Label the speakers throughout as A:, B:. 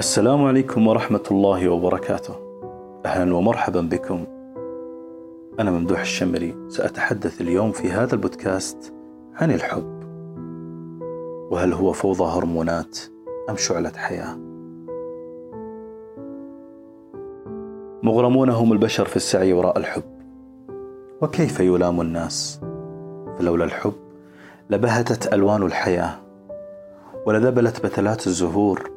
A: السلام عليكم ورحمة الله وبركاته. أهلا ومرحبا بكم. أنا ممدوح الشمري، سأتحدث اليوم في هذا البودكاست عن الحب. وهل هو فوضى هرمونات أم شعلة حياة؟ مغرمون هم البشر في السعي وراء الحب. وكيف يلام الناس؟ فلولا الحب لبهتت ألوان الحياة ولذبلت بتلات الزهور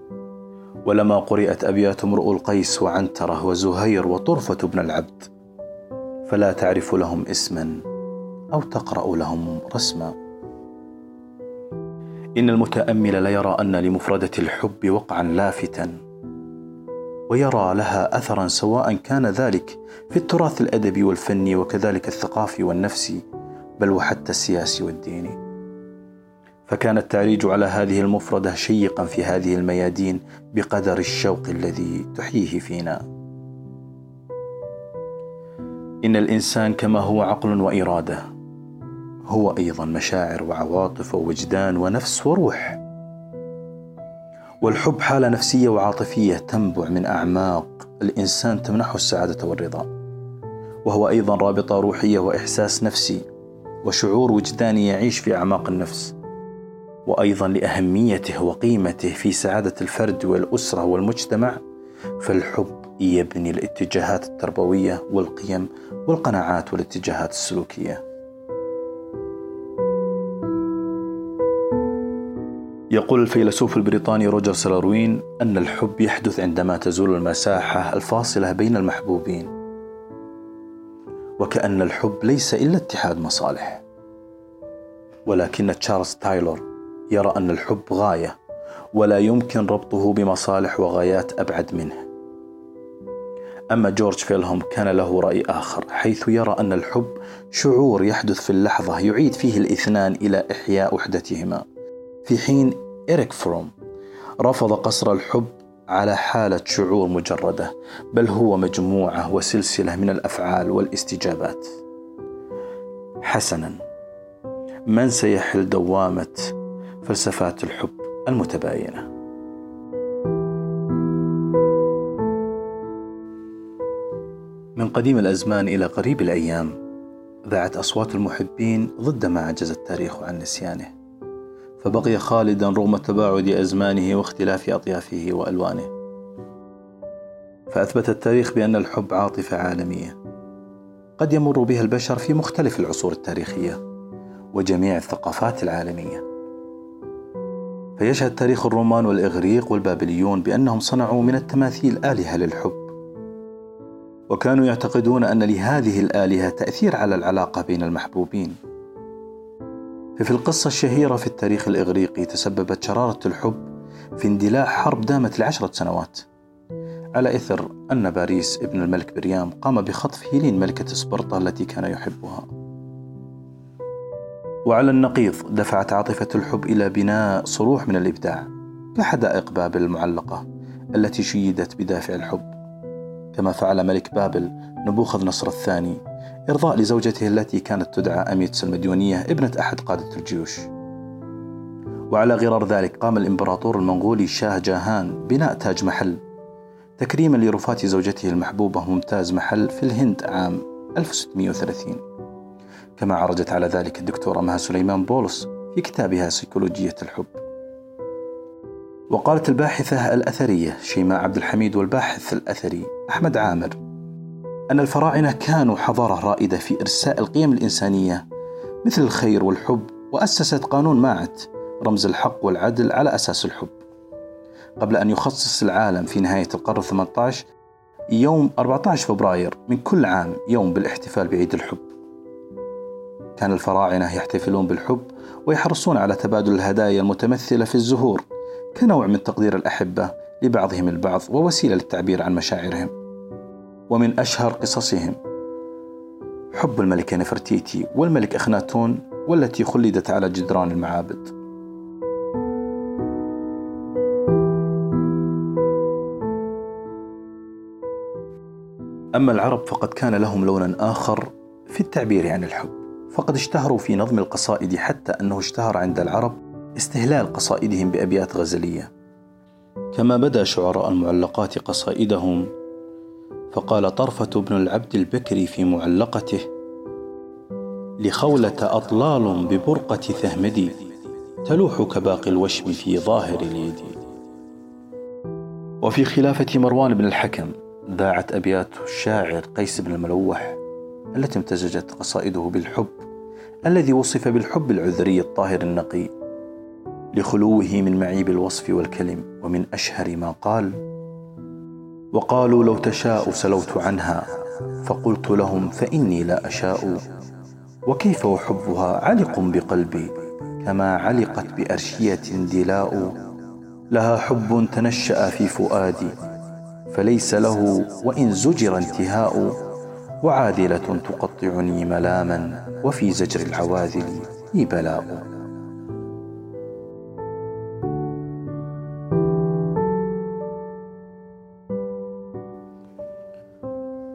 A: ولما قرئت أبيات امرؤ القيس وعنترة وزهير وطرفة بن العبد فلا تعرف لهم اسما أو تقرأ لهم رسما. إن المتأمل ليرى أن لمفردة الحب وقعا لافتا ويرى لها أثرا سواء كان ذلك في التراث الأدبي والفني وكذلك الثقافي والنفسي بل وحتى السياسي والديني. فكان التعريج على هذه المفردة شيقا في هذه الميادين بقدر الشوق الذي تحييه فينا. إن الإنسان كما هو عقل وإرادة هو أيضا مشاعر وعواطف ووجدان ونفس وروح. والحب حالة نفسية وعاطفية تنبع من أعماق الإنسان تمنحه السعادة والرضا. وهو أيضا رابطة روحية وإحساس نفسي وشعور وجداني يعيش في أعماق النفس. وأيضا لأهميته وقيمته في سعادة الفرد والأسرة والمجتمع فالحب يبني الاتجاهات التربوية والقيم والقناعات والاتجاهات السلوكية. يقول الفيلسوف البريطاني روجر سلاروين أن الحب يحدث عندما تزول المساحة الفاصلة بين المحبوبين وكأن الحب ليس إلا اتحاد مصالح. ولكن تشارلز تايلور يرى أن الحب غاية ولا يمكن ربطه بمصالح وغايات أبعد منه. أما جورج فيلهلم كان له رأي آخر حيث يرى أن الحب شعور يحدث في اللحظة يعيد فيه الاثنان إلى إحياء وحدتهما. في حين إريك فروم رفض قصر الحب على حالة شعور مجردة بل هو مجموعة وسلسلة من الأفعال والاستجابات. حسنا من سيحل دوامة فلسفات الحب المتباينة. من قديم الأزمان إلى قريب الأيام ذاعت أصوات المحبين ضد ما عجز التاريخ عن نسيانه. فبقي خالدا رغم تباعد أزمانه واختلاف أطيافه وألوانه. فأثبت التاريخ بأن الحب عاطفة عالمية. قد يمر بها البشر في مختلف العصور التاريخية وجميع الثقافات العالمية. فيشهد تاريخ الرومان والإغريق والبابليون بأنهم صنعوا من التماثيل آلهة للحب. وكانوا يعتقدون أن لهذه الآلهة تأثير على العلاقة بين المحبوبين. ففي القصة الشهيرة في التاريخ الإغريقي تسببت شرارة الحب في اندلاع حرب دامت لعشرة سنوات. على إثر أن باريس ابن الملك بريام قام بخطف هيلين ملكة سبرطة التي كان يحبها. وعلى النقيض دفعت عاطفة الحب إلى بناء صروح من الإبداع. كحدائق بابل المعلقة التي شيدت بدافع الحب. كما فعل ملك بابل نبوخذ نصر الثاني إرضاء لزوجته التي كانت تدعى أميتس المديونية ابنة أحد قادة الجيوش. وعلى غرار ذلك قام الإمبراطور المنغولي شاه جاهان بناء تاج محل تكريما لرفاة زوجته المحبوبة ممتاز محل في الهند عام 1630 كما عرجت على ذلك الدكتورة مها سليمان بولس في كتابها سيكولوجية الحب. وقالت الباحثة الأثرية شيماء عبد الحميد والباحث الأثري أحمد عامر أن الفراعنة كانوا حضارة رائدة في إرساء القيم الإنسانية مثل الخير والحب وأسست قانون ماعت رمز الحق والعدل على أساس الحب. قبل أن يخصص العالم في نهاية القرن 18 يوم 14 فبراير من كل عام يوم بالاحتفال بعيد الحب. كان الفراعنة يحتفلون بالحب ويحرصون على تبادل الهدايا المتمثلة في الزهور كنوع من تقدير الأحبة لبعضهم البعض ووسيلة للتعبير عن مشاعرهم. ومن أشهر قصصهم حب الملكة نفرتيتي والملك أخناتون والتي خلدت على جدران المعابد. أما العرب فقد كان لهم لون آخر في التعبير عن الحب. فقد اشتهروا في نظم القصائد حتى أنه اشتهر عند العرب استهلال قصائدهم بأبيات غزلية. كما بدا شعراء المعلقات قصائدهم فقال طرفة بن العبد البكري في معلقته لخولة أطلال ببرقة ثهمدي تلوح كباقي الوشم في ظاهر اليد وفي خلافة مروان بن الحكم ذاعت أبيات الشاعر قيس بن الملوح التي امتزجت قصائده بالحب الذي وصف بالحب العذري الطاهر النقي لخلوه من معيب الوصف والكلم ومن أشهر ما قال. وقالوا لو تشاء سلوت عنها فقلت لهم فإني لا أشاء. وكيف وحبها علق بقلبي كما علقت بأرشية دلاء. لها حب تنشأ في فؤادي فليس له وإن زجر انتهاء. وعادلة تقطعني ملاما وفي زجر العواذل لي بلاء.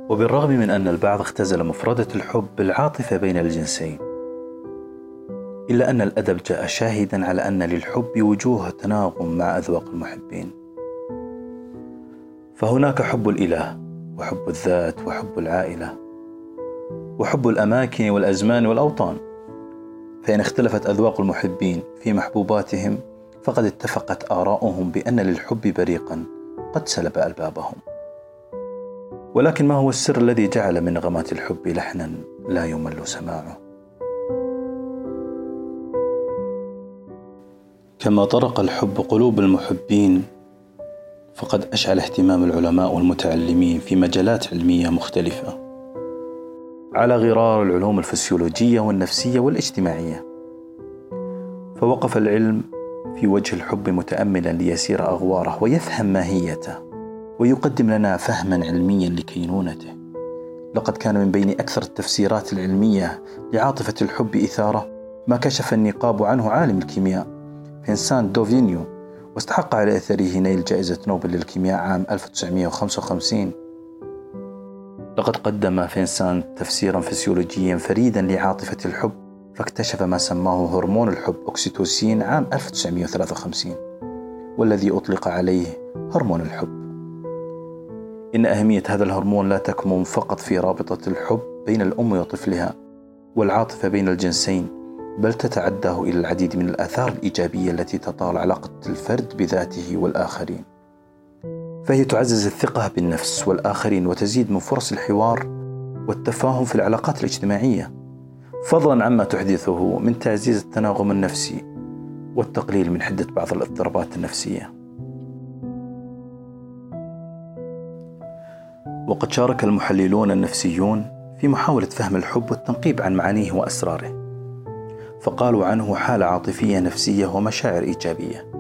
A: وبالرغم من أن البعض اختزل مفردة الحب بالعاطفة بين الجنسين إلا أن الأدب جاء شاهدا على أن للحب وجوه تناغم مع أذواق المحبين. فهناك حب الإله وحب الذات وحب العائلة وحب الأماكن والأزمان والأوطان. فإن اختلفت أذواق المحبين في محبوباتهم فقد اتفقت آراؤهم بأن للحب بريقا قد سلب ألبابهم. ولكن ما هو السر الذي جعل من نغمات الحب لحنا لا يمل سماعه؟ كما طرق الحب قلوب المحبين فقد أشعل اهتمام العلماء والمتعلمين في مجالات علمية مختلفة. على غرار العلوم الفسيولوجية والنفسية والاجتماعية. فوقف العلم في وجه الحب متأملا ليسبر أغواره ويفهم ماهيته. ويقدم لنا فهما علميا لكينونته. لقد كان من بين أكثر التفسيرات العلمية لعاطفة الحب إثارة ما كشف النقاب عنه عالم الكيمياء فينسان دوفينيو. واستحق على أثره نيل جائزة نوبل للكيمياء عام 1955 لقد قدم فينسان تفسيرا فسيولوجيا فريدا لعاطفة الحب فاكتشف ما سماه هرمون الحب أكسيتوسين عام 1953 والذي أطلق عليه هرمون الحب. إن أهمية هذا الهرمون لا تكمن فقط في رابطة الحب بين الأم وطفلها والعاطفة بين الجنسين بل تتعداه إلى العديد من الآثار الإيجابية التي تطال علاقة الفرد بذاته والآخرين. فهي تعزز الثقة بالنفس والآخرين وتزيد من فرص الحوار والتفاهم في العلاقات الاجتماعية فضلا عما تحدثه من تعزيز التناغم النفسي والتقليل من حدة بعض الاضطرابات النفسية. وقد شارك المحللون النفسيون في محاولة فهم الحب والتنقيب عن معانيه وأسراره. فقالوا عنه حالة عاطفية نفسية ومشاعر إيجابية.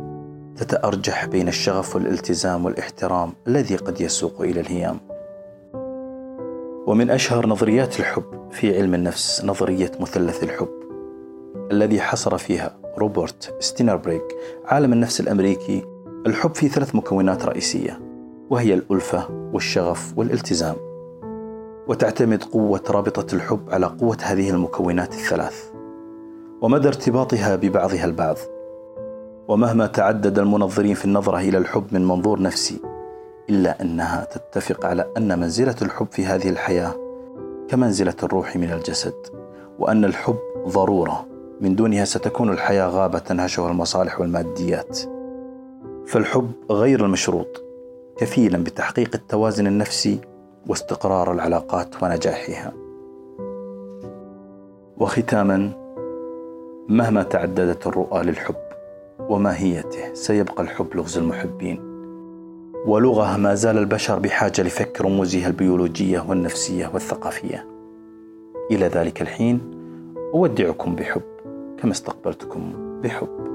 A: تتأرجح بين الشغف والالتزام والاحترام الذي قد يسوق إلى الهيام. ومن أشهر نظريات الحب في علم النفس نظرية مثلث الحب الذي حصر فيها روبرت ستينربريك عالم النفس الأمريكي الحب في ثلاث مكونات رئيسية وهي الألفة والشغف والالتزام. وتعتمد قوة رابطة الحب على قوة هذه المكونات الثلاث. ومدى ارتباطها ببعضها البعض. ومهما تعدد المنظرين في النظرة إلى الحب من منظور نفسي إلا أنها تتفق على أن منزلة الحب في هذه الحياة كمنزلة الروح من الجسد وأن الحب ضرورة. من دونها ستكون الحياة غابة تنهشها المصالح والماديات. فالحب غير المشروط كفيلا بتحقيق التوازن النفسي واستقرار العلاقات ونجاحها. وختاما مهما تعددت الرؤى للحب وماهيته سيبقى الحب لغز المحبين. ولغة ما زال البشر بحاجة لفك رموزها البيولوجية والنفسية والثقافية. إلى ذلك الحين أودعكم بحب كما استقبلتكم بحب.